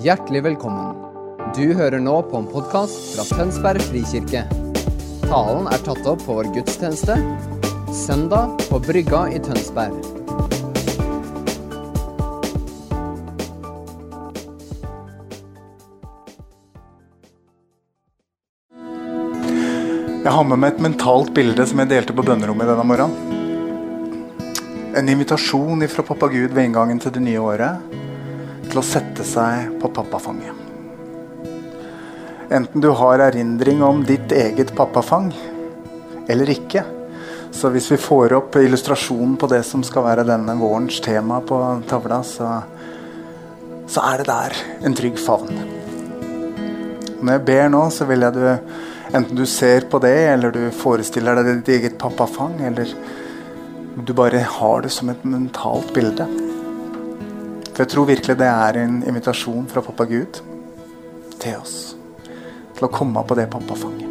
Hjertelig velkommen. Du hører nå på en podkast fra Tønsberg frikirke. Talen er tatt opp på vår gudstjeneste søndag på Brygga i Tønsberg. Jeg har med meg et mentalt bilde som jeg delte på bønnerommet denne morgenen. En invitasjon fra pappa Gud ved inngangen til det nye året til å sette seg på pappafanget. Enten du har erindring om ditt eget pappafang eller ikke. Så hvis vi får opp illustrasjonen på det som skal være denne vårens tema på tavla, så, så er det der en trygg favn. Når jeg ber nå, så vil jeg du Enten du ser på det, eller du forestiller deg ditt eget pappafang, eller du bare har det som et mentalt bilde. For jeg tror virkelig det er en invitasjon fra pappa Gud til oss. Til å komme på det pappafanget.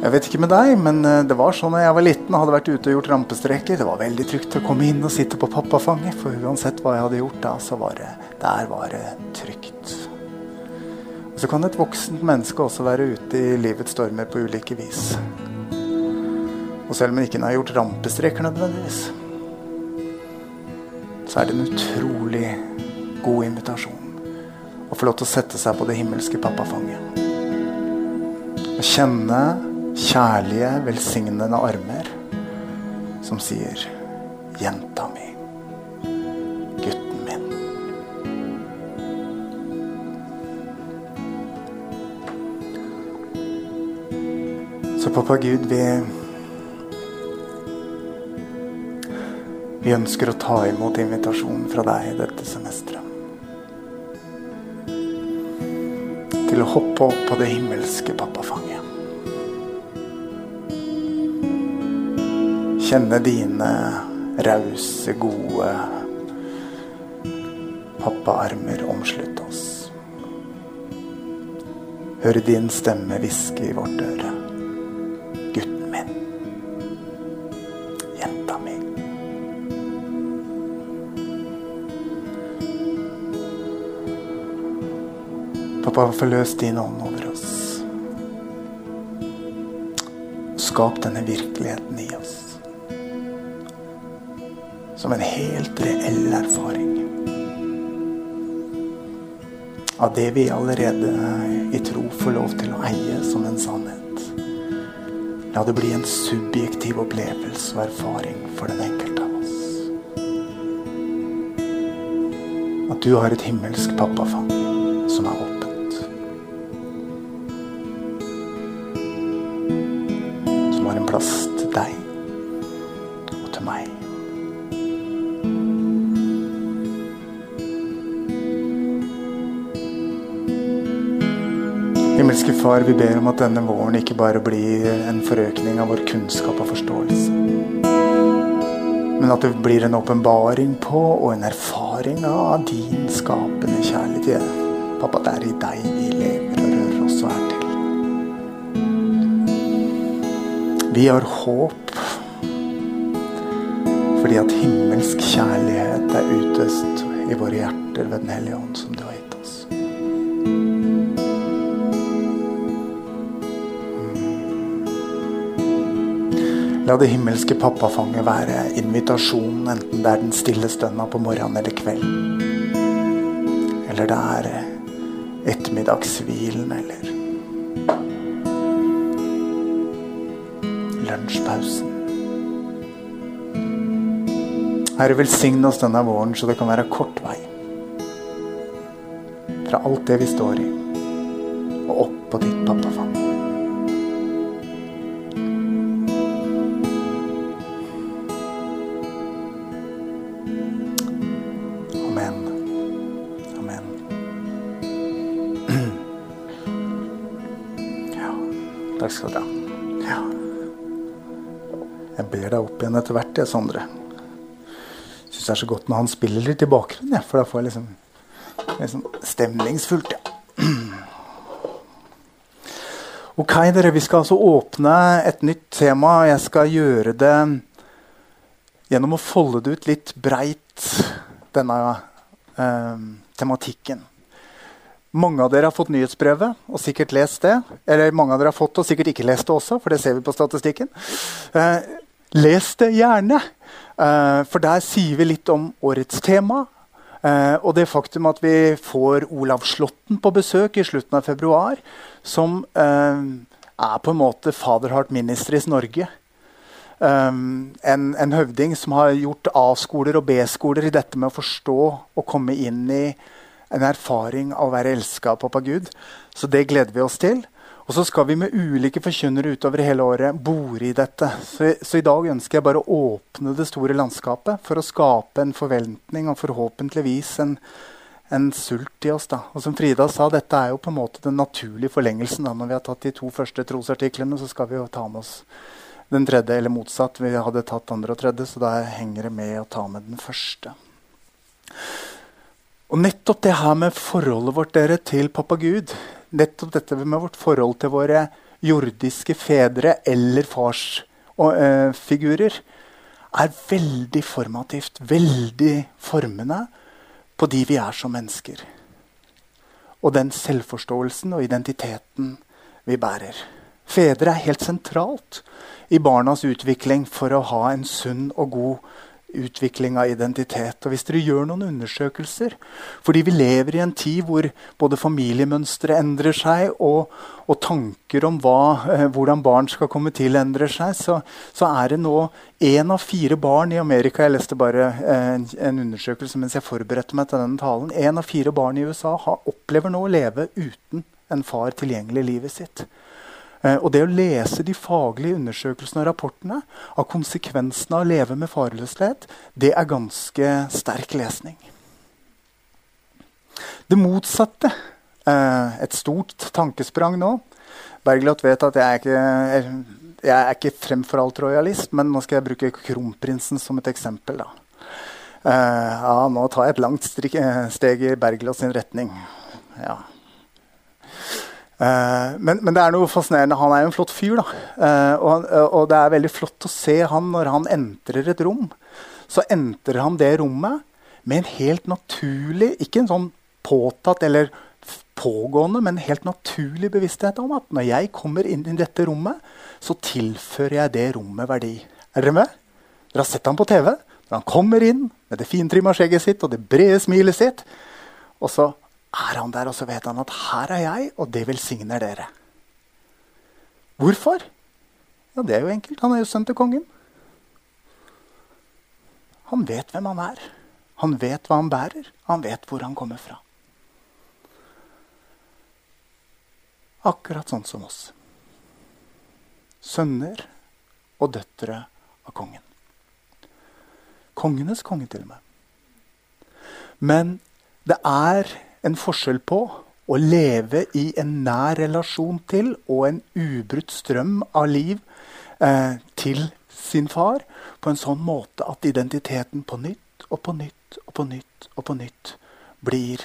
Jeg vet ikke med deg, men eh, det var sånn da jeg var liten og hadde vært ute og gjort rampestreker. Det var veldig trygt å komme inn og sitte på pappafanget, for uansett hva jeg hadde gjort da, så var det der var det trygt. Og Så kan et voksent menneske også være ute i livets stormer på ulike vis. Og selv om en ikke har gjort rampestreker nødvendigvis, så er det en utrolig god invitasjon å få lov til å sette seg på det himmelske pappafanget. Å kjenne kjærlige, velsignende armer som sier 'Jenta mi'. Gutten min. Så pappa Gud, vi Vi ønsker å ta imot invitasjonen fra deg dette semesteret. Til å hoppe opp på det himmelske pappafanget. Kjenne dine rause, gode pappaarmer omslutte oss. Høre din stemme hviske i vårt øre. Pappa, forløs din ånd over oss. Skap denne virkeligheten i oss. Som en helt reell erfaring. Av det vi allerede i tro får lov til å eie som en sannhet. La det bli en subjektiv opplevelse og erfaring for den enkelte av oss. At du har et himmelsk pappafang Far, vi ber om at denne våren ikke bare blir en forøkning av vår kunnskap og forståelse. Men at det blir en åpenbaring på og en erfaring av din skapende kjærlighet. Pappa, det er i deg vi lever og rører oss og er til. Vi har håp fordi at himmelsk kjærlighet er utøst i våre hjerter ved Den hellige ånd, som du har gitt La det himmelske pappafanget være invitasjonen, enten det er den stille stønna på morgenen eller kvelden. Eller det er ettermiddagshvilen eller lunsjpausen. Herre, velsign oss denne våren så det kan være kort vei. Fra alt det vi står i, og opp på ditt pappafang. Takk skal du ha. Ja. Jeg ber deg opp igjen etter hvert, jeg, Sondre. Syns det er så godt når han spiller litt i bakgrunnen, jeg, for da får jeg liksom, liksom stemningsfullt. Ja. Ok, dere, vi skal altså åpne et nytt tema. Jeg skal gjøre det gjennom å folde det ut litt breit, denne eh, tematikken. Mange av dere har fått nyhetsbrevet og sikkert lest det. Eller mange av dere har fått det og sikkert ikke lest det også, for det ser vi på statistikken. Eh, les det gjerne, eh, for der sier vi litt om årets tema. Eh, og det faktum at vi får Olav Slåtten på besøk i slutten av februar, som eh, er på en måte Fatherheart Ministries Norge. Um, en, en, høvding som har gjort A-skoler og B-skoler i dette med å forstå og komme inn i en erfaring av å være elska av pappa Gud. Så det gleder vi oss til. Og så skal vi med ulike forkynnere utover hele året bore i dette. Så, så, i dag ønsker jeg bare å åpne det store landskapet for å skape en forventning og forhåpentligvis en, en sult i oss. da. Og som Frida sa, dette er jo på en måte den naturlige forlengelsen. da. Når vi har tatt de to første trosartiklene, så skal vi jo ta med oss den tredje, eller motsatt. Vi hadde tatt andre og tredje, så da henger det med å ta med den første. Og nettopp det her med forholdet vårt dere, til pappa Gud, nettopp dette med vårt forhold til våre jordiske fedre eller farsfigurer, eh, er veldig formativt, veldig formende på de vi er som mennesker. Og den selvforståelsen og identiteten vi bærer. Fedre er helt sentralt i barnas utvikling for å ha en sunn og god utvikling av identitet. Og hvis dere gjør noen undersøkelser Fordi vi lever i en tid hvor både familiemønstre endrer seg, og, og tanker om hva, eh, hvordan barn skal komme til, endrer seg, så, så er det nå én av fire barn i Amerika Jeg leste bare eh, en, en, undersøkelse mens jeg forberedte meg til denne talen. Én av fire barn i USA har, opplever nå å leve uten en far tilgjengelig i livet sitt. Eh, og det å lese de faglige undersøkelsene og rapportene av konsekvensene av å leve med farløshet, det er ganske sterk lesning. Det motsatte, eh, et stort tankesprang nå Bergljot vet at jeg er ikke, jeg er ikke fremfor alt rojalist, men nå skal jeg bruke kronprinsen som et eksempel. Uh, ja, nå tar jeg et langt steg i Bergljot sin retning. Ja, men, men, det er noe fascinerende. Han er jo en flott fyr. da. Uh, og, og, det er veldig flott å se han når han entrer et rom. Så entrer han det rommet med en helt naturlig, ikke en sånn påtatt eller pågående, men en helt naturlig bevissthet om at når jeg kommer inn i dette rommet, så tilfører jeg det rommet verdi. Er dere med? Dere har sett ham på TV. Når han kommer inn med det fintrimma skjegget sitt og det brede smilet sitt, og så er han der, og så vet han at her er jeg, og det velsigner dere. Hvorfor? Ja, Det er jo enkelt. Han er jo sønn til kongen. Han vet hvem han er. Han vet hva han bærer. Han vet hvor han kommer fra. Akkurat sånn som oss. Sønner og døtre av kongen. Kongenes konge, til og med. Men det er en forskjell på å leve i en nær relasjon til og en ubrutt strøm av liv eh, til sin far på en sånn måte at identiteten på nytt og på nytt og på nytt og på nytt blir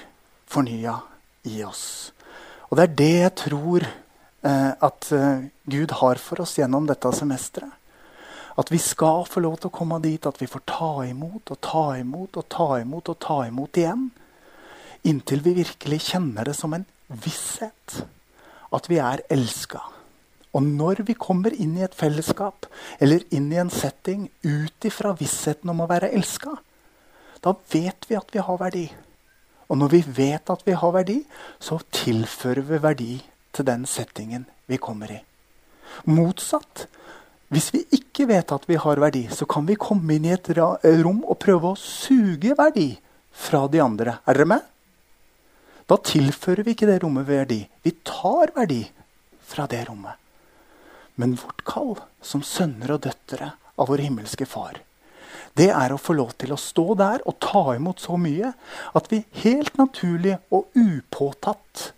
fornya i oss. Og det er det jeg tror eh, at eh, Gud har for oss gjennom dette semesteret. At vi skal få lov til å komme dit at vi får ta imot og ta imot og ta imot og ta imot igjen. Inntil vi virkelig kjenner det som en visshet at vi er elska. Og når vi kommer inn i et fellesskap eller inn i en setting ut ifra vissheten om å være elska, da vet vi at vi har verdi. Og når vi vet at vi har verdi, så tilfører vi verdi til den settingen vi kommer i. Motsatt. Hvis vi ikke vet at vi har verdi, så kan vi komme inn i et rom og prøve å suge verdi fra de andre. Er dere med? Da tilfører vi ikke det rommet verdi. Vi tar verdi fra det rommet. Men vårt kall som sønner og døtre av vår himmelske Far, det er å få lov til å stå der og ta imot så mye at vi helt naturlig og upåtatt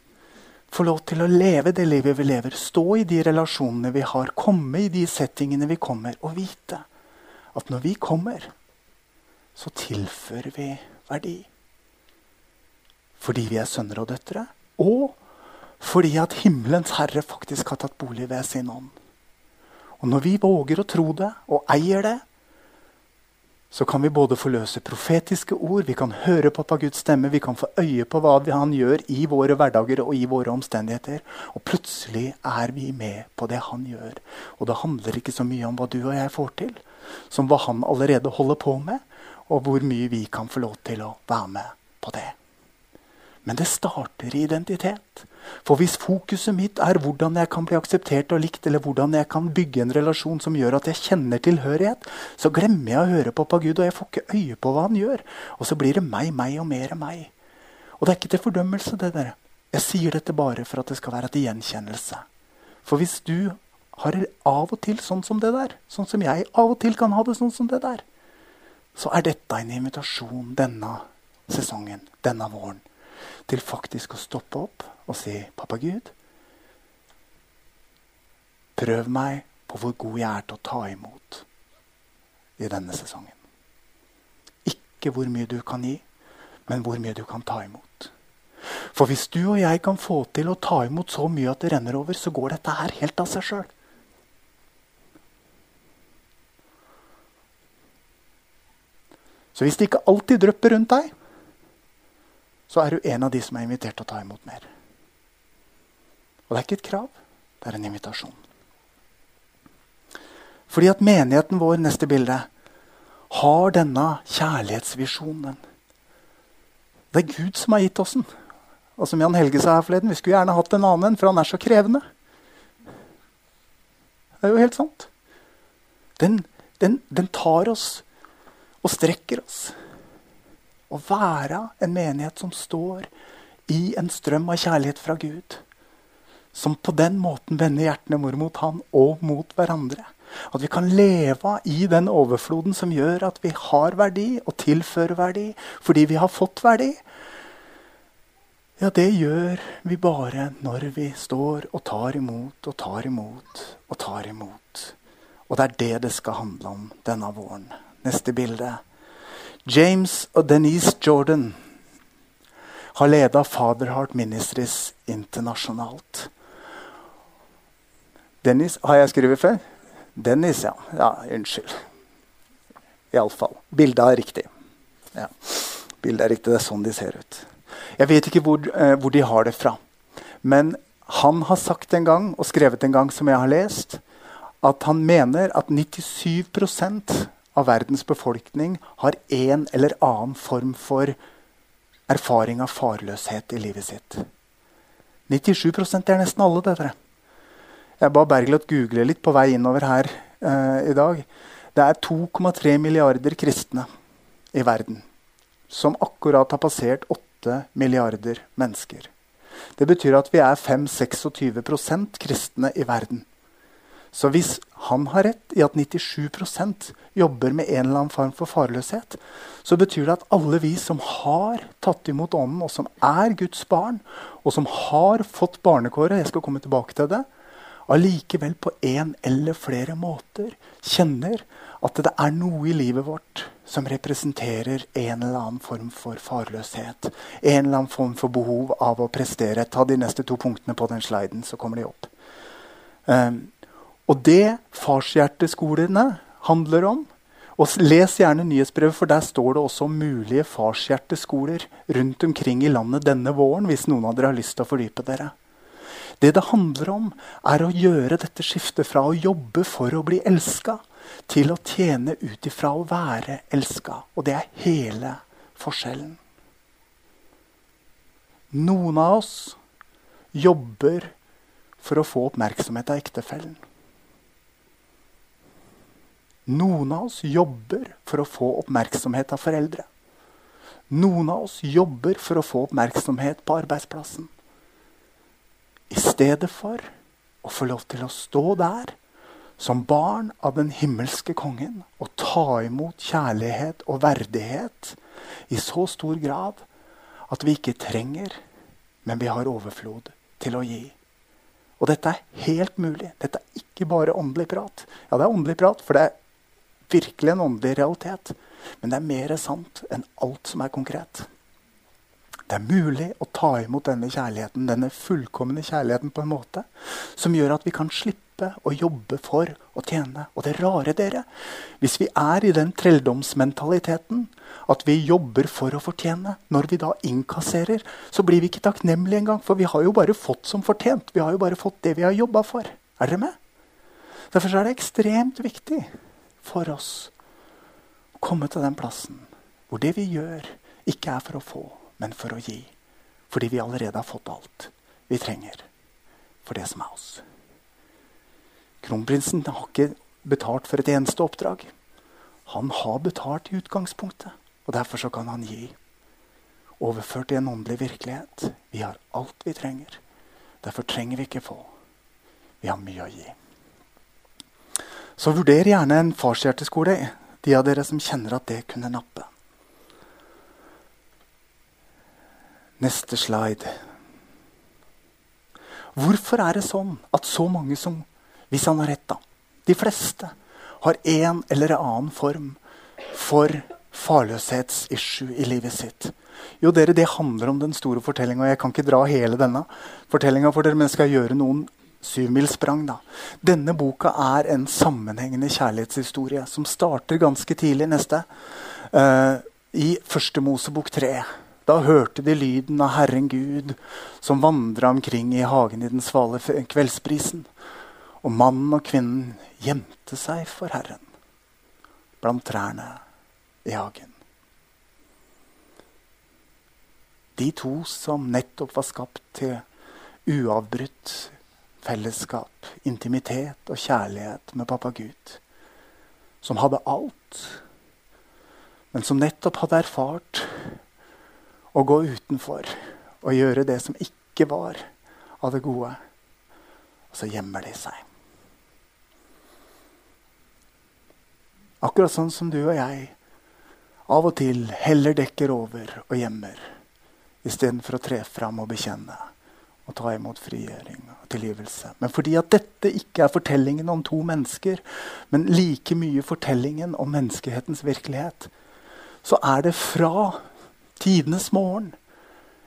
får lov til å leve det livet vi lever, stå i de relasjonene vi har, komme i de settingene vi kommer, og vite at når vi kommer, så tilfører vi verdi fordi vi er sønner og døtre, og fordi at himmelens herre faktisk har tatt bolig ved sin ånd. Og når vi våger å tro det og eier det, så kan vi både forløse profetiske ord, vi kan høre på Guds stemme, vi kan få øye på hva han gjør i våre hverdager og i våre omstendigheter. Og plutselig er vi med på det han gjør. Og det handler ikke så mye om hva du og jeg får til, som hva han allerede holder på med, og hvor mye vi kan få lov til å være med på det. Men det starter i identitet. For hvis fokuset mitt er hvordan jeg kan bli akseptert og likt, eller hvordan jeg kan bygge en relasjon som gjør at jeg kjenner tilhørighet, så glemmer jeg å høre på pappa Gud, og jeg får ikke øye på hva han gjør. Og så blir det meg, meg og mer meg. Og det er ikke til fordømmelse, det dere. Jeg sier dette bare for at det skal være til gjenkjennelse. For hvis du har av og til sånn som det der, sånn som jeg av og til kan ha det sånn som det der, så er dette en invitasjon denne sesongen, denne våren til faktisk å stoppe opp og si, 'Pappa Gud, prøv meg på hvor god jeg er til å ta imot i denne sesongen.' Ikke hvor mye du kan gi, men hvor mye du kan ta imot. For hvis du og jeg kan få til å ta imot så mye at det renner over, så går dette her helt av seg sjøl. Så hvis det ikke alltid drypper rundt deg, så er du en av de som er invitert til å ta imot mer. Og det er ikke et krav, det er en invitasjon. Fordi at menigheten vår, neste bilde, har denne kjærlighetsvisjonen. Det er Gud som har gitt oss den. Og som Jan Helge sa her forleden, vi skulle gjerne hatt en annen en, for han er så krevende. Det er jo helt sant. Den, den, den tar oss og strekker oss å være en menighet som står i en strøm av kjærlighet fra Gud. Som på den måten vender hjertene våre mot Han og mot hverandre. At vi kan leve i den overfloden som gjør at vi har verdi og tilfører verdi fordi vi har fått verdi. Ja, det gjør vi bare når vi står og tar imot og tar imot og tar imot. Og det er det det skal handle om denne våren. Neste bilde. James og Denise Jordan har leda Fatherheart Ministries internasjonalt. Dennis Har jeg skrevet før? Dennis, ja. ja unnskyld. Iallfall. Bildet er riktig. Ja. Bildet er riktig. Det er sånn de ser ut. Jeg vet ikke hvor, eh, hvor de har det fra. Men han har sagt en gang, og skrevet en gang, som jeg har lest, at han mener at 97 av verdens befolkning har en eller annen form for erfaring av farløshet i livet sitt. 97% er nesten alle, det. Dere. Jeg ba Bergljot google litt på vei innover her eh, i dag. Det er 2,3 milliarder kristne i verden som akkurat har passert 8 milliarder mennesker. Det betyr at vi er 5-26 kristne i verden. Så hvis han har rett i at 97% jobber med en eller annen form for farløshet, så betyr det at alle vi som har tatt imot Ånden, og som er Guds barn, og som har fått barnekåret, jeg skal komme tilbake til det, allikevel på en eller flere måter kjenner at det er noe i livet vårt som representerer en eller annen form for farløshet. En eller annen form for behov av å prestere. Ta de neste to punktene på den sliden, så kommer de opp. Um, og det farshjerteskolene handler om og Les gjerne nyhetsbrevet, for der står det også om mulige farshjerteskoler rundt omkring i landet denne våren, hvis noen av dere har lyst til å fordype dere. Det det handler om, er å gjøre dette skiftet fra å jobbe for å bli elska, til å tjene ut ifra å være elska. Og det er hele forskjellen. Noen av oss jobber for å få oppmerksomhet av ektefellen. Noen av oss jobber for å få oppmerksomhet av foreldre. Noen av oss jobber for å få oppmerksomhet på arbeidsplassen. I stedet for å få lov til å stå der som barn av den himmelske kongen og ta imot kjærlighet og verdighet i så stor grad at vi ikke trenger, men vi har overflod til å gi. Og dette er helt mulig. Dette er ikke bare åndelig prat. Ja, det er åndelig prat, for det er virkelig en åndelig realitet. Men det er mer sant enn alt som er konkret. Det er mulig å ta imot denne kjærligheten, denne fullkomne kjærligheten på en måte som gjør at vi kan slippe å jobbe for å tjene. Og det rare, dere, hvis vi er i den trelldomsmentaliteten at vi jobber for å fortjene, når vi da innkasserer, så blir vi ikke takknemlige engang. For vi har jo bare fått som fortjent. Vi har jo bare fått det vi har jobba for. Er dere med? Derfor er det ekstremt viktig for oss å komme til den plassen hvor det vi gjør, ikke er for å få, men for å gi. Fordi vi allerede har fått alt vi trenger for det som er oss. Kronprinsen har ikke betalt for et eneste oppdrag. Han har betalt i utgangspunktet, og derfor så kan han gi. Overført i en åndelig virkelighet. Vi har alt vi trenger. Derfor trenger vi ikke få. Vi har mye å gi. Så vurder gjerne en farshjerteskole, de av dere som kjenner at det kunne nappe. Neste slide. Hvorfor er det sånn at så mange som Hvis han har rett, da. De fleste har en eller annen form for farløshetsissue i livet sitt. Jo, dere, Det handler om den store fortellinga. Jeg kan ikke dra hele denne fortellinga for dere, men jeg skal gjøre noen syvmilssprang. Denne boka er en sammenhengende kjærlighetshistorie som starter ganske tidlig neste. Uh, I Første Mosebok 3. Da hørte de lyden av Herren Gud som vandra omkring i hagen i den svale kveldsprisen. Og mannen og kvinnen gjemte seg for Herren blant trærne i hagen. De to som nettopp var skapt til uavbrutt fellesskap, intimitet og kjærlighet med pappa Gud. Som hadde alt, men som nettopp hadde erfart å gå utenfor og gjøre det som ikke var av det gode. Og så gjemmer de seg. Akkurat sånn som du og jeg av og til heller dekker over og gjemmer istedenfor å tre fram og bekjenne og ta imot frigjøring og tilgivelse. Men fordi at dette ikke er fortellingen om to mennesker, men like mye fortellingen om menneskehetens virkelighet, så er det fra tidenes morgen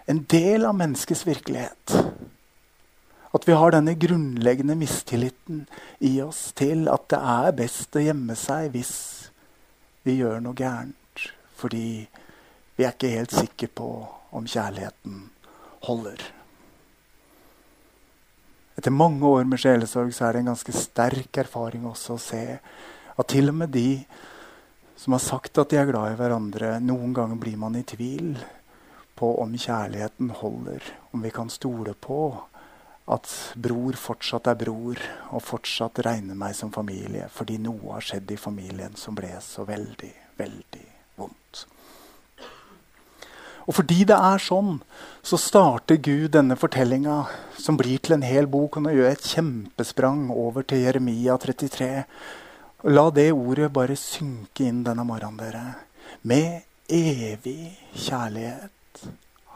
en del av menneskets virkelighet. At vi har denne grunnleggende mistilliten i oss til at det er best å gjemme seg hvis vi gjør noe gærent. Fordi vi er ikke helt sikre på om kjærligheten holder. Etter mange år med sjelesorg så er det en ganske sterk erfaring også å se at til og med de som har sagt at de er glad i hverandre, noen ganger blir man i tvil på om kjærligheten holder. Om vi kan stole på at bror fortsatt er bror og fortsatt regner meg som familie fordi noe har skjedd i familien som ble så veldig, veldig. Og fordi det er sånn, så starter Gud denne fortellinga, som blir til en hel bok. Og nå gjør jeg et kjempesprang over til Jeremia 33. La det ordet bare synke inn denne morgenen, dere. Med evig kjærlighet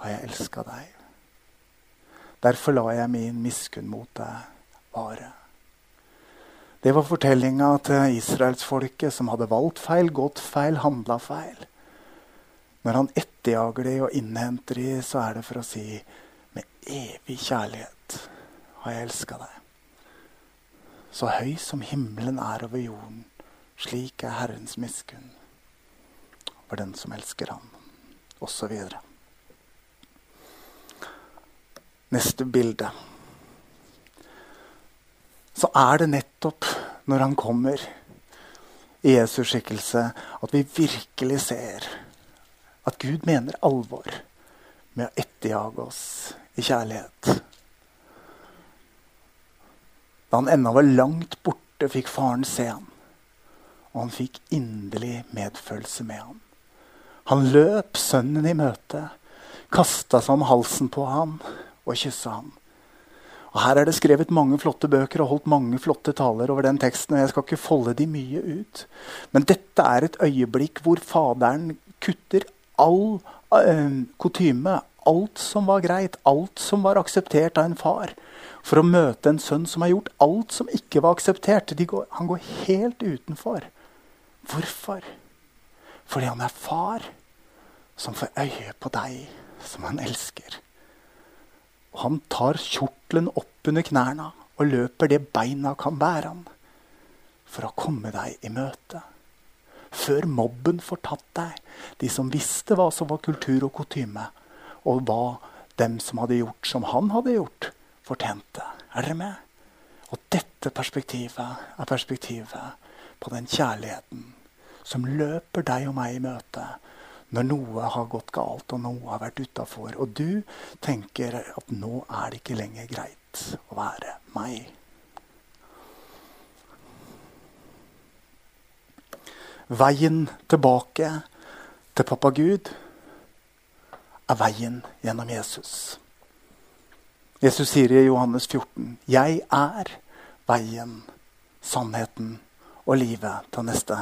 har jeg elska deg. Derfor la jeg min miskunn mot deg vare. Det var fortellinga til israelsfolket som hadde valgt feil, gått feil, handla feil. Når han etterjager de og innhenter de, så er det for å si med evig kjærlighet har jeg elska deg. Så høy som himmelen er over jorden, slik er Herrens miskunn over den som elsker ham, osv. Neste bilde. Så er det nettopp når han kommer i Jesus skikkelse, at vi virkelig ser at Gud mener alvor med å etterjage oss i kjærlighet. Da han ennå var langt borte, fikk faren se ham. Og han fikk inderlig medfølelse med ham. Han løp sønnen i møte, kasta seg om halsen på ham og kyssa ham. Og Her er det skrevet mange flotte bøker og holdt mange flotte taler over den teksten. og Jeg skal ikke folde de mye ut. Men dette er et øyeblikk hvor Faderen kutter all uh, kutyme, alt som var greit, alt som var akseptert av en far, for å møte en sønn som har gjort alt som ikke var akseptert. Går, han går helt utenfor. Hvorfor? Fordi han er far som får øye på deg som han elsker. Og han tar kjortelen opp under knærne og løper det beina kan bære han, for å komme deg i møte. Før mobben får tatt deg, de som visste hva som var kultur og kutyme, og hva dem som hadde gjort som han hadde gjort, fortjente. Er dere med? Og dette perspektivet er perspektivet på den kjærligheten som løper deg og meg i møte når noe har gått galt og noe har vært utafor, og du tenker at nå er det ikke lenger greit å være meg. Veien tilbake til pappa Gud er veien gjennom Jesus. Jesus sier i Johannes 14.: Jeg er veien, sannheten og livet til neste.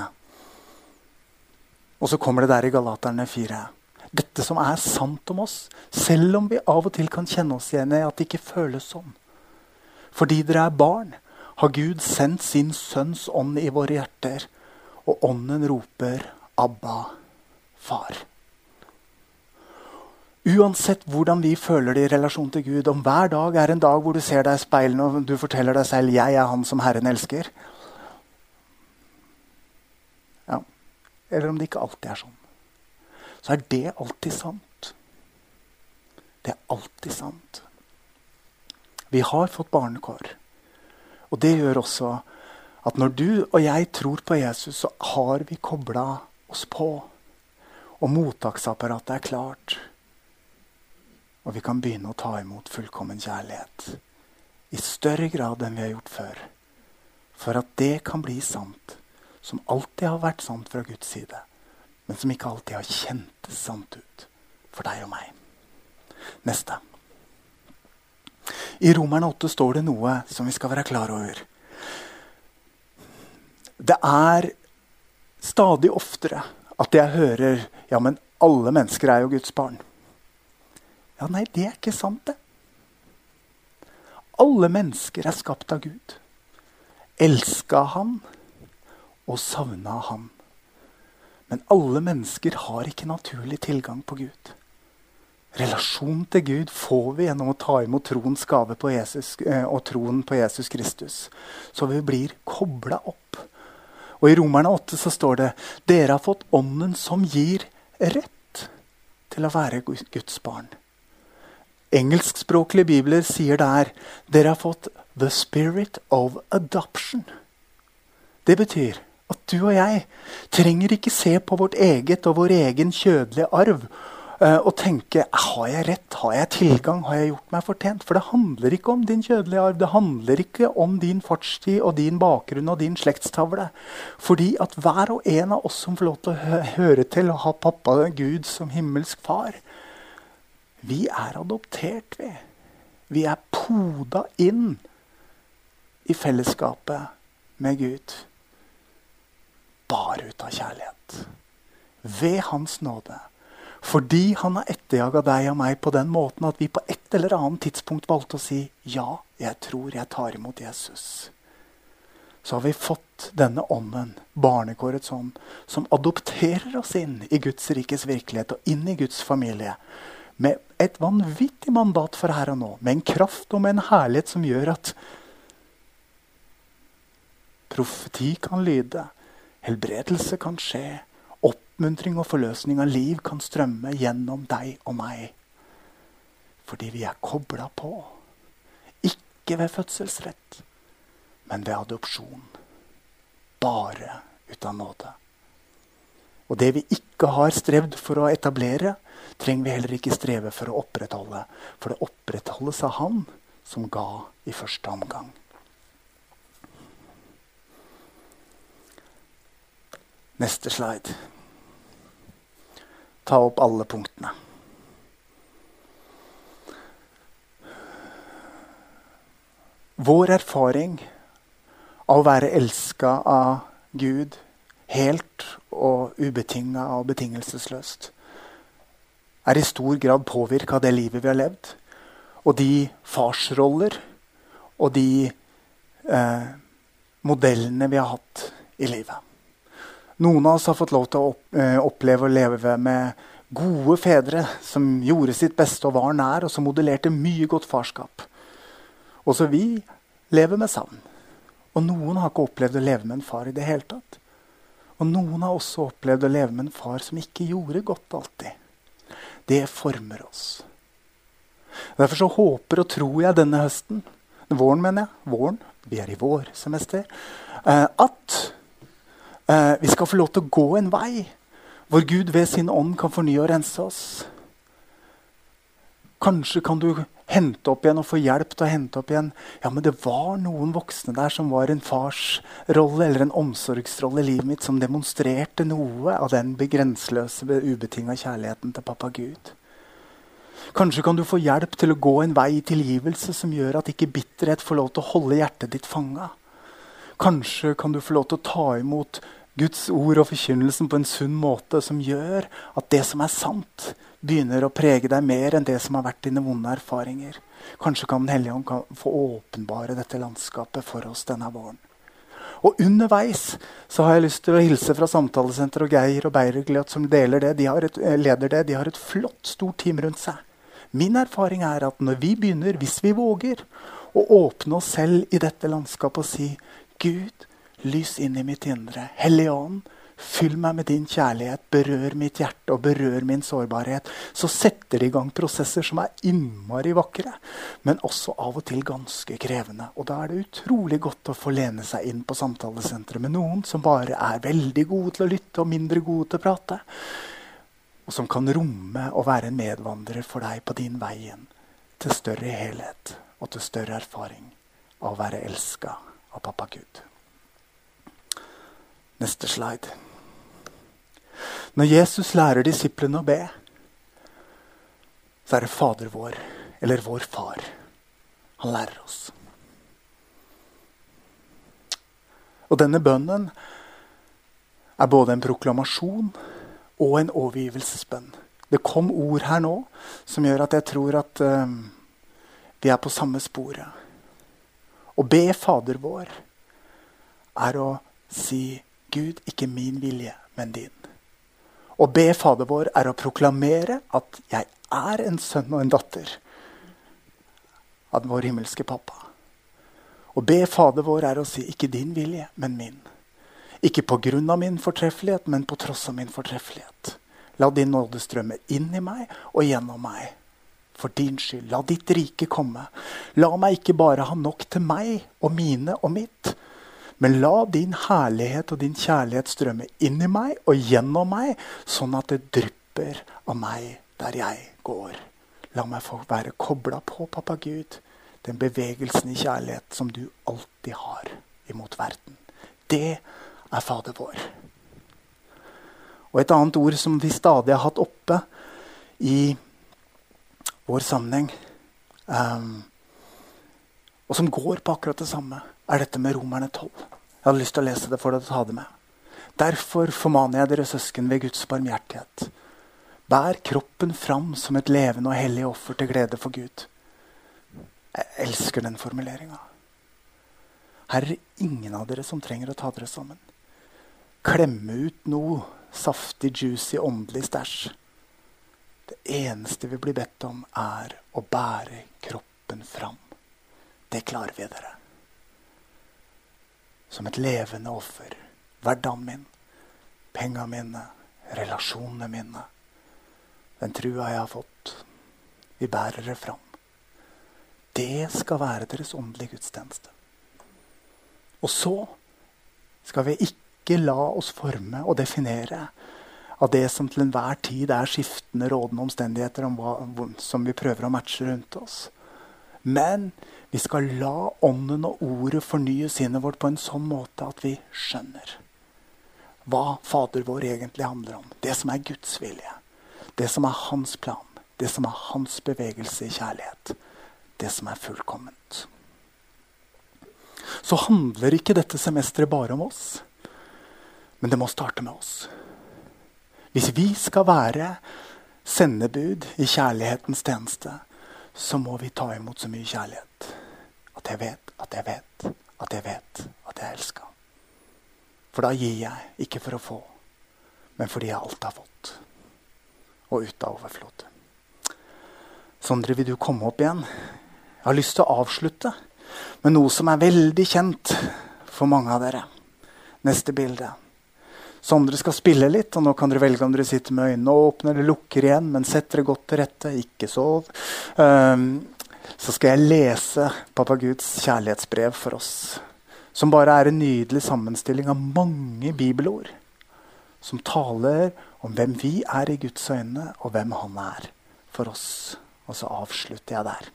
Og så kommer det der i Galaterne 4. Dette som er sant om oss, selv om vi av og til kan kjenne oss igjen i at det ikke føles sånn. Fordi dere er barn, har Gud sendt sin Sønns ånd i våre hjerter, og ånden roper 'Abba, far'. Uansett hvordan vi føler det i relasjon til Gud, om hver dag er en dag hvor du ser deg i speilene og du forteller deg selv 'Jeg er han som Herren elsker', ja. eller om det ikke alltid er sånn, så er det alltid sant. Det er alltid sant. Vi har fått barnekår. Og det gjør også at når du og jeg tror på Jesus, så har vi kobla oss på. Og mottaksapparatet er klart. Og vi kan begynne å ta imot fullkommen kjærlighet i større grad enn vi har gjort før. For at det kan bli sant, som alltid har vært sant fra Guds side, men som ikke alltid har kjentes sant ut for deg og meg. Neste. I Romerne 8 står det noe som vi skal være klar over. Det er stadig oftere at jeg hører ja, men alle mennesker er jo Guds barn. Ja, nei, det er ikke sant, det. Alle mennesker er skapt av Gud. Elska han og savna han. Men alle mennesker har ikke naturlig tilgang på Gud. Relasjon til Gud får vi gjennom å ta imot troens gave på Jesus, eh, og troen på Jesus Kristus. Så vi blir kobla opp. Og I Romerne 8 så står det dere har fått Ånden som gir rett til å være Guds barn. Engelskspråklige bibler sier der dere har fått 'the spirit of adoption'. Det betyr at du og jeg trenger ikke se på vårt eget og vår egen kjødelige arv og tenke har jeg rett, har jeg tilgang, har jeg gjort meg fortjent? For det handler ikke om din kjødelige arv. Det handler ikke om din fartstid og din bakgrunn og din slektstavle. Fordi at hver og en av oss som får lov til å høre til og ha pappa Gud som himmelsk far, vi er adoptert, vi. Vi er poda inn i fellesskapet med Gud. Bare ut av kjærlighet. Ved Hans nåde. Fordi han har etterjaga deg og meg på den måten at vi på et eller annet tidspunkt valgte å si ja, jeg tror jeg tar imot Jesus. Så har vi fått denne ånden, barnekårets ånd, som adopterer oss inn i Guds rikes virkelighet og inn i Guds familie med et vanvittig mandat for her og nå. Med en kraft og med en herlighet som gjør at profeti kan lyde, helbredelse kan skje, oppmuntring og forløsning av liv kan strømme gjennom deg og meg. Fordi vi er kobla på. Ikke ved fødselsrett, men ved adopsjon. Bare ut av nåde. Og det vi ikke har strevd for å etablere, trenger vi heller ikke streve for å opprettholde. For det opprettholdes av Han som ga i første omgang. Neste slide. Ta opp alle punktene. Vår erfaring av å være elska av Gud helt og ubetinga og betingelsesløst er i stor grad påvirka av det livet vi har levd, og de farsroller og de eh, modellene vi har hatt i livet. Noen av oss har fått lov til å eh, oppleve å leve med gode fedre som gjorde sitt beste og var nær, og som modellerte mye godt farskap. Også vi lever med savn. Og noen har ikke opplevd å leve med en far i det hele tatt. Og noen har også opplevd å leve med en far som ikke gjorde godt alltid. Det former oss. Derfor så håper og tror jeg denne høsten, våren mener jeg, våren, vi er i vårsemester, eh, at eh, vi skal få lov til å gå en vei hvor Gud ved sin ånd kan fornye og rense oss. Kanskje kan du hente opp igjen og få hjelp til å hente opp igjen. Ja, men det var noen voksne der som var en farsrolle eller en omsorgsrolle i livet mitt, som demonstrerte noe av den begrenseløse, ubetinga kjærligheten til pappa Gud. Kanskje kan du få hjelp til å gå en vei i tilgivelse som gjør at ikke bitterhet får lov til å holde hjertet ditt fanga. Kanskje kan du få lov til å ta imot Guds ord og forkynnelsen på en sunn måte som gjør at det som er sant, begynner å prege deg mer enn det som har vært dine vonde erfaringer. Kanskje kan Den hellige ånd få åpenbare dette landskapet for oss denne våren. Og underveis så har jeg lyst til å hilse fra Samtalesenteret og Geir og Beirugljot som deler det. De et, eh, leder det. De har et flott, stort team rundt seg. Min erfaring er at når vi begynner, hvis vi våger, å åpne oss selv i dette landskapet og si Gud, lys inn i mitt indre. Hellige Ånd, fyll meg med din kjærlighet. Berør mitt hjerte og berør min sårbarhet. Så setter det i gang prosesser som er innmari vakre, men også av og til ganske krevende. Og da er det utrolig godt å få lene seg inn på samtalesenteret med noen som bare er veldig gode til å lytte og mindre gode til å prate og som kan romme og være en medvandrer for deg på din vei inn til større helhet og til større erfaring av å være elska av pappa Gud. Neste slide. Når Jesus lærer disiplene å be, så er det Fader vår, eller vår Far, han lærer oss. Og denne bønnen er både en proklamasjon og en overgivelsesbønn. Det kom ord her nå som gjør at jeg tror at uh, vi er på samme sporet. Å be Fader vår er å si Gud, ikke min vilje, men din. Å be Fader vår er å proklamere at jeg er en sønn og en datter av vår himmelske pappa. Å be Fader vår er å si ikke din vilje, men min. Ikke på grunn av min fortreffelighet, men på tross av min fortreffelighet. La din nåde strømme inn i meg og gjennom meg. For din skyld, la ditt rike komme. La meg ikke bare ha nok til meg og mine og mitt. Men la din herlighet og din kjærlighet strømme inn i meg og gjennom meg, sånn at det drypper av meg der jeg går. La meg få være kobla på, pappa Gud, den bevegelsen i kjærlighet som du alltid har imot verden. Det er er Fader vår. Og et annet ord som vi stadig har hatt oppe i vår sammenheng, um, og som går på akkurat det samme, er dette med Romerne 12. Jeg hadde lyst til å lese det for deg å ta det med. Derfor formaner jeg dere søsken ved Guds barmhjertighet. Bær kroppen fram som et levende og hellig offer til glede for Gud. Jeg elsker den formuleringa. Her er det ingen av dere som trenger å ta dere sammen klemme ut noe saftig, juicy, åndelig stæsj. Det eneste vi blir bedt om, er å bære kroppen fram. Det klarer vi, dere. Som et levende offer. Hverdagen min, penga mine, relasjonene mine. Den trua jeg har fått. Vi bærer det fram. Det skal være deres åndelige gudstjeneste. Og så skal vi ikke la oss forme og definere av det som til enhver tid er skiftende rådende omstendigheter hva, som vi prøver å matche rundt oss. Men vi skal la ånden og ordet fornye sinnet vårt på en sånn måte at vi skjønner hva Fader vår egentlig handler om. Det som er Guds vilje. Det som er hans plan. Det som er hans bevegelse i kjærlighet. Det som er fullkomment. Så handler ikke dette semesteret bare om oss. Men det må starte med oss. Hvis vi skal være sendebud i kjærlighetens tjeneste, så må vi ta imot så mye kjærlighet at jeg vet, at jeg vet, at jeg vet at jeg elsker. For da gir jeg ikke for å få, men fordi jeg alt har fått. Og ut av overflod. Sondre, vil du komme opp igjen? Jeg har lyst til å avslutte med noe som er veldig kjent for mange av dere. Neste bilde. Sondre skal spille litt, og nå kan dere velge om dere sitter med øynene åpne eller lukker igjen. Men sett dere godt til rette, ikke sov. Um, så skal jeg lese Pappa Guds kjærlighetsbrev for oss. Som bare er en nydelig sammenstilling av mange bibelord. Som taler om hvem vi er i Guds øyne, og hvem Han er for oss. Og så avslutter jeg der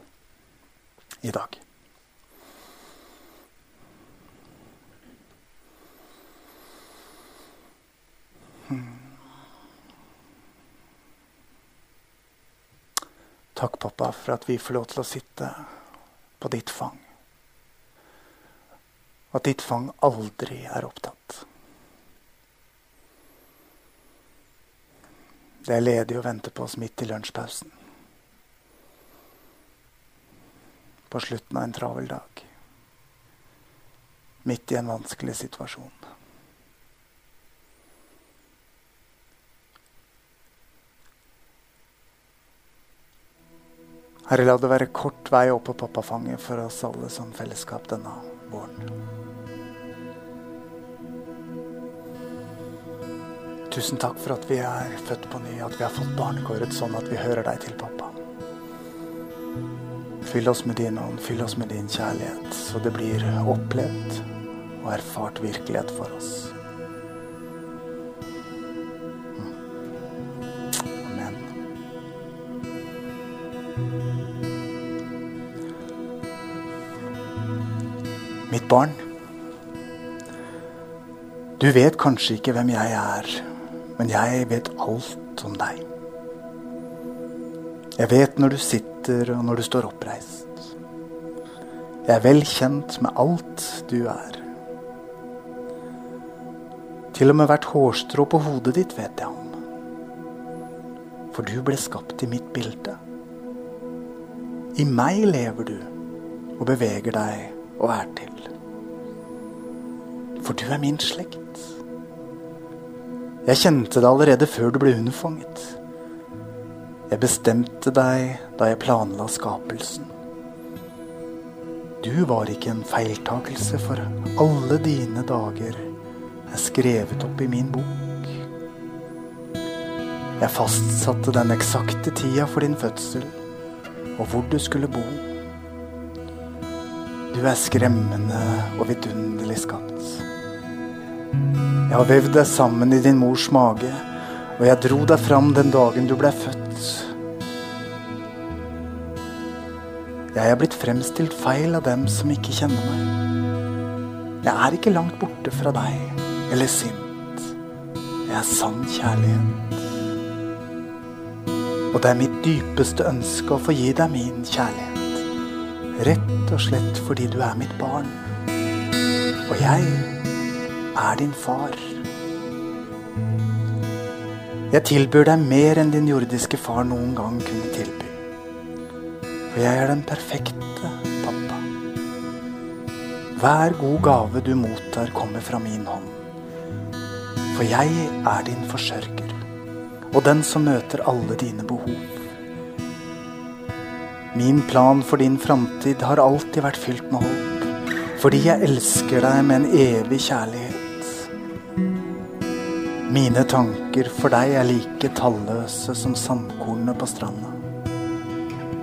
i dag. Takk, pappa, for at vi får lov til å sitte på ditt fang. At ditt fang aldri er opptatt. Det er ledig å vente på oss midt i lunsjpausen. På slutten av en travel dag. Midt i en vanskelig situasjon. Herre, la det være kort vei opp på pappafanget for oss alle som fellesskap denne våren. Tusen takk for at vi er født på ny, at vi har fått barnekåret sånn at vi hører deg til, pappa. Fyll oss med din ånd, fyll oss med din kjærlighet, så det blir opplevd og erfart virkelighet for oss. Barn, du vet kanskje ikke hvem jeg er, men jeg vet alt om deg. Jeg vet når du sitter og når du står oppreist. Jeg er vel kjent med alt du er. Til og med hvert hårstrå på hodet ditt vet jeg om. For du ble skapt i mitt bilde. I meg lever du og beveger deg og er til. For du er min slekt. Jeg kjente det allerede før du ble unnfanget. Jeg bestemte deg da jeg planla skapelsen. Du var ikke en feiltakelse, for alle dine dager er skrevet opp i min bok. Jeg fastsatte den eksakte tida for din fødsel og hvor du skulle bo. Du er skremmende og vidunderlig skapt. Jeg har vevd deg sammen i din mors mage, og jeg dro deg fram den dagen du ble født. Jeg er blitt fremstilt feil av dem som ikke kjenner meg. Jeg er ikke langt borte fra deg eller sint. Jeg er sann kjærlighet. Og det er mitt dypeste ønske å få gi deg min kjærlighet. Rett og slett fordi du er mitt barn. Og jeg er din far. Jeg tilbyr deg mer enn din jordiske far noen gang kunne tilby. For jeg er den perfekte pappa. Hver god gave du mottar, kommer fra min hånd. For jeg er din forsørger, og den som møter alle dine behov. Min plan for din framtid har alltid vært fylt med håp. Fordi jeg elsker deg med en evig kjærlighet. Mine tanker for deg er like talløse som sandkornene på stranda.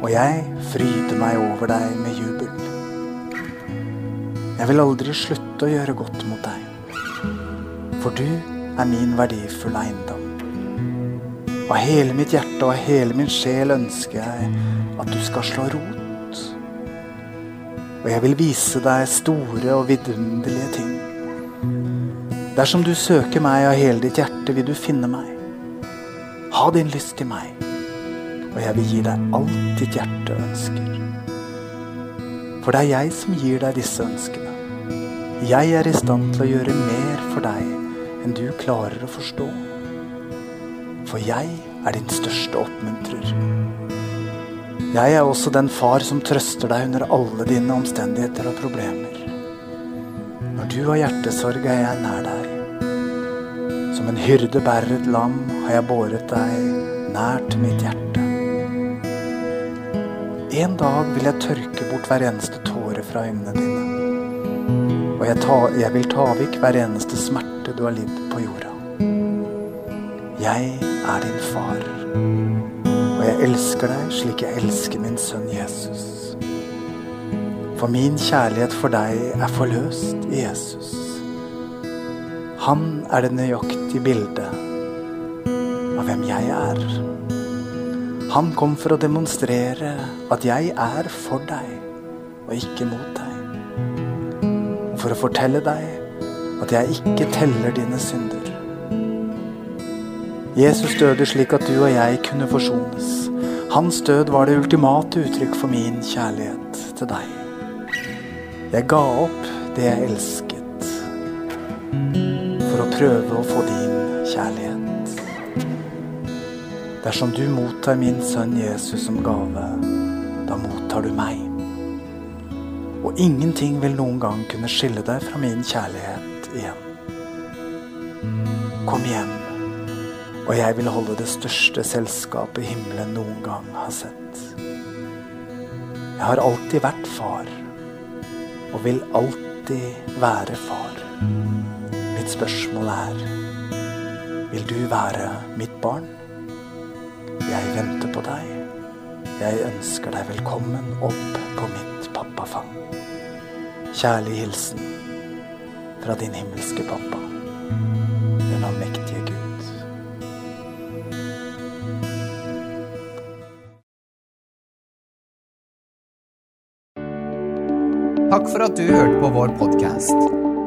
Og jeg fryder meg over deg med jubel. Jeg vil aldri slutte å gjøre godt mot deg. For du er min verdifulle eiendom. Av hele mitt hjerte og av hele min sjel ønsker jeg at du skal slå rot. Og jeg vil vise deg store og vidunderlige ting. Dersom du søker meg av hele ditt hjerte, vil du finne meg. Ha din lyst i meg, og jeg vil gi deg alt ditt hjerte ønsker. For det er jeg som gir deg disse ønskene. Jeg er i stand til å gjøre mer for deg enn du klarer å forstå. For jeg er din største oppmuntrer. Jeg er også den far som trøster deg under alle dine omstendigheter og problemer. Når du har hjertesorg, er jeg nær deg. Som en hyrde bærer et lam, har jeg båret deg nær til mitt hjerte. En dag vil jeg tørke bort hver eneste tåre fra øynene dine. Og jeg, ta, jeg vil ta vekk hver eneste smerte du har lidd på jorda. Jeg er din far, og jeg elsker deg slik jeg elsker min sønn Jesus. For min kjærlighet for deg er forløst i Jesus. Han er det nøyaktige bildet av hvem jeg er. Han kom for å demonstrere at jeg er for deg og ikke mot deg. Og for å fortelle deg at jeg ikke teller dine synder. Jesus døde slik at du og jeg kunne forsones. Hans død var det ultimate uttrykk for min kjærlighet til deg. Jeg ga opp det jeg elsket, prøve å få din kjærlighet. Dersom du mottar min sønn Jesus som gave, da mottar du meg. Og ingenting vil noen gang kunne skille deg fra min kjærlighet igjen. Kom hjem, og jeg vil holde det største selskapet himmelen noen gang har sett. Jeg har alltid vært far, og vil alltid være far. Spørsmål er, vil du være mitt barn? Jeg venter på deg. Jeg ønsker deg velkommen opp på mitt pappafang. Kjærlig hilsen fra din himmelske pappa, den allmektige Gud. Takk for at du hørte på vår podkast.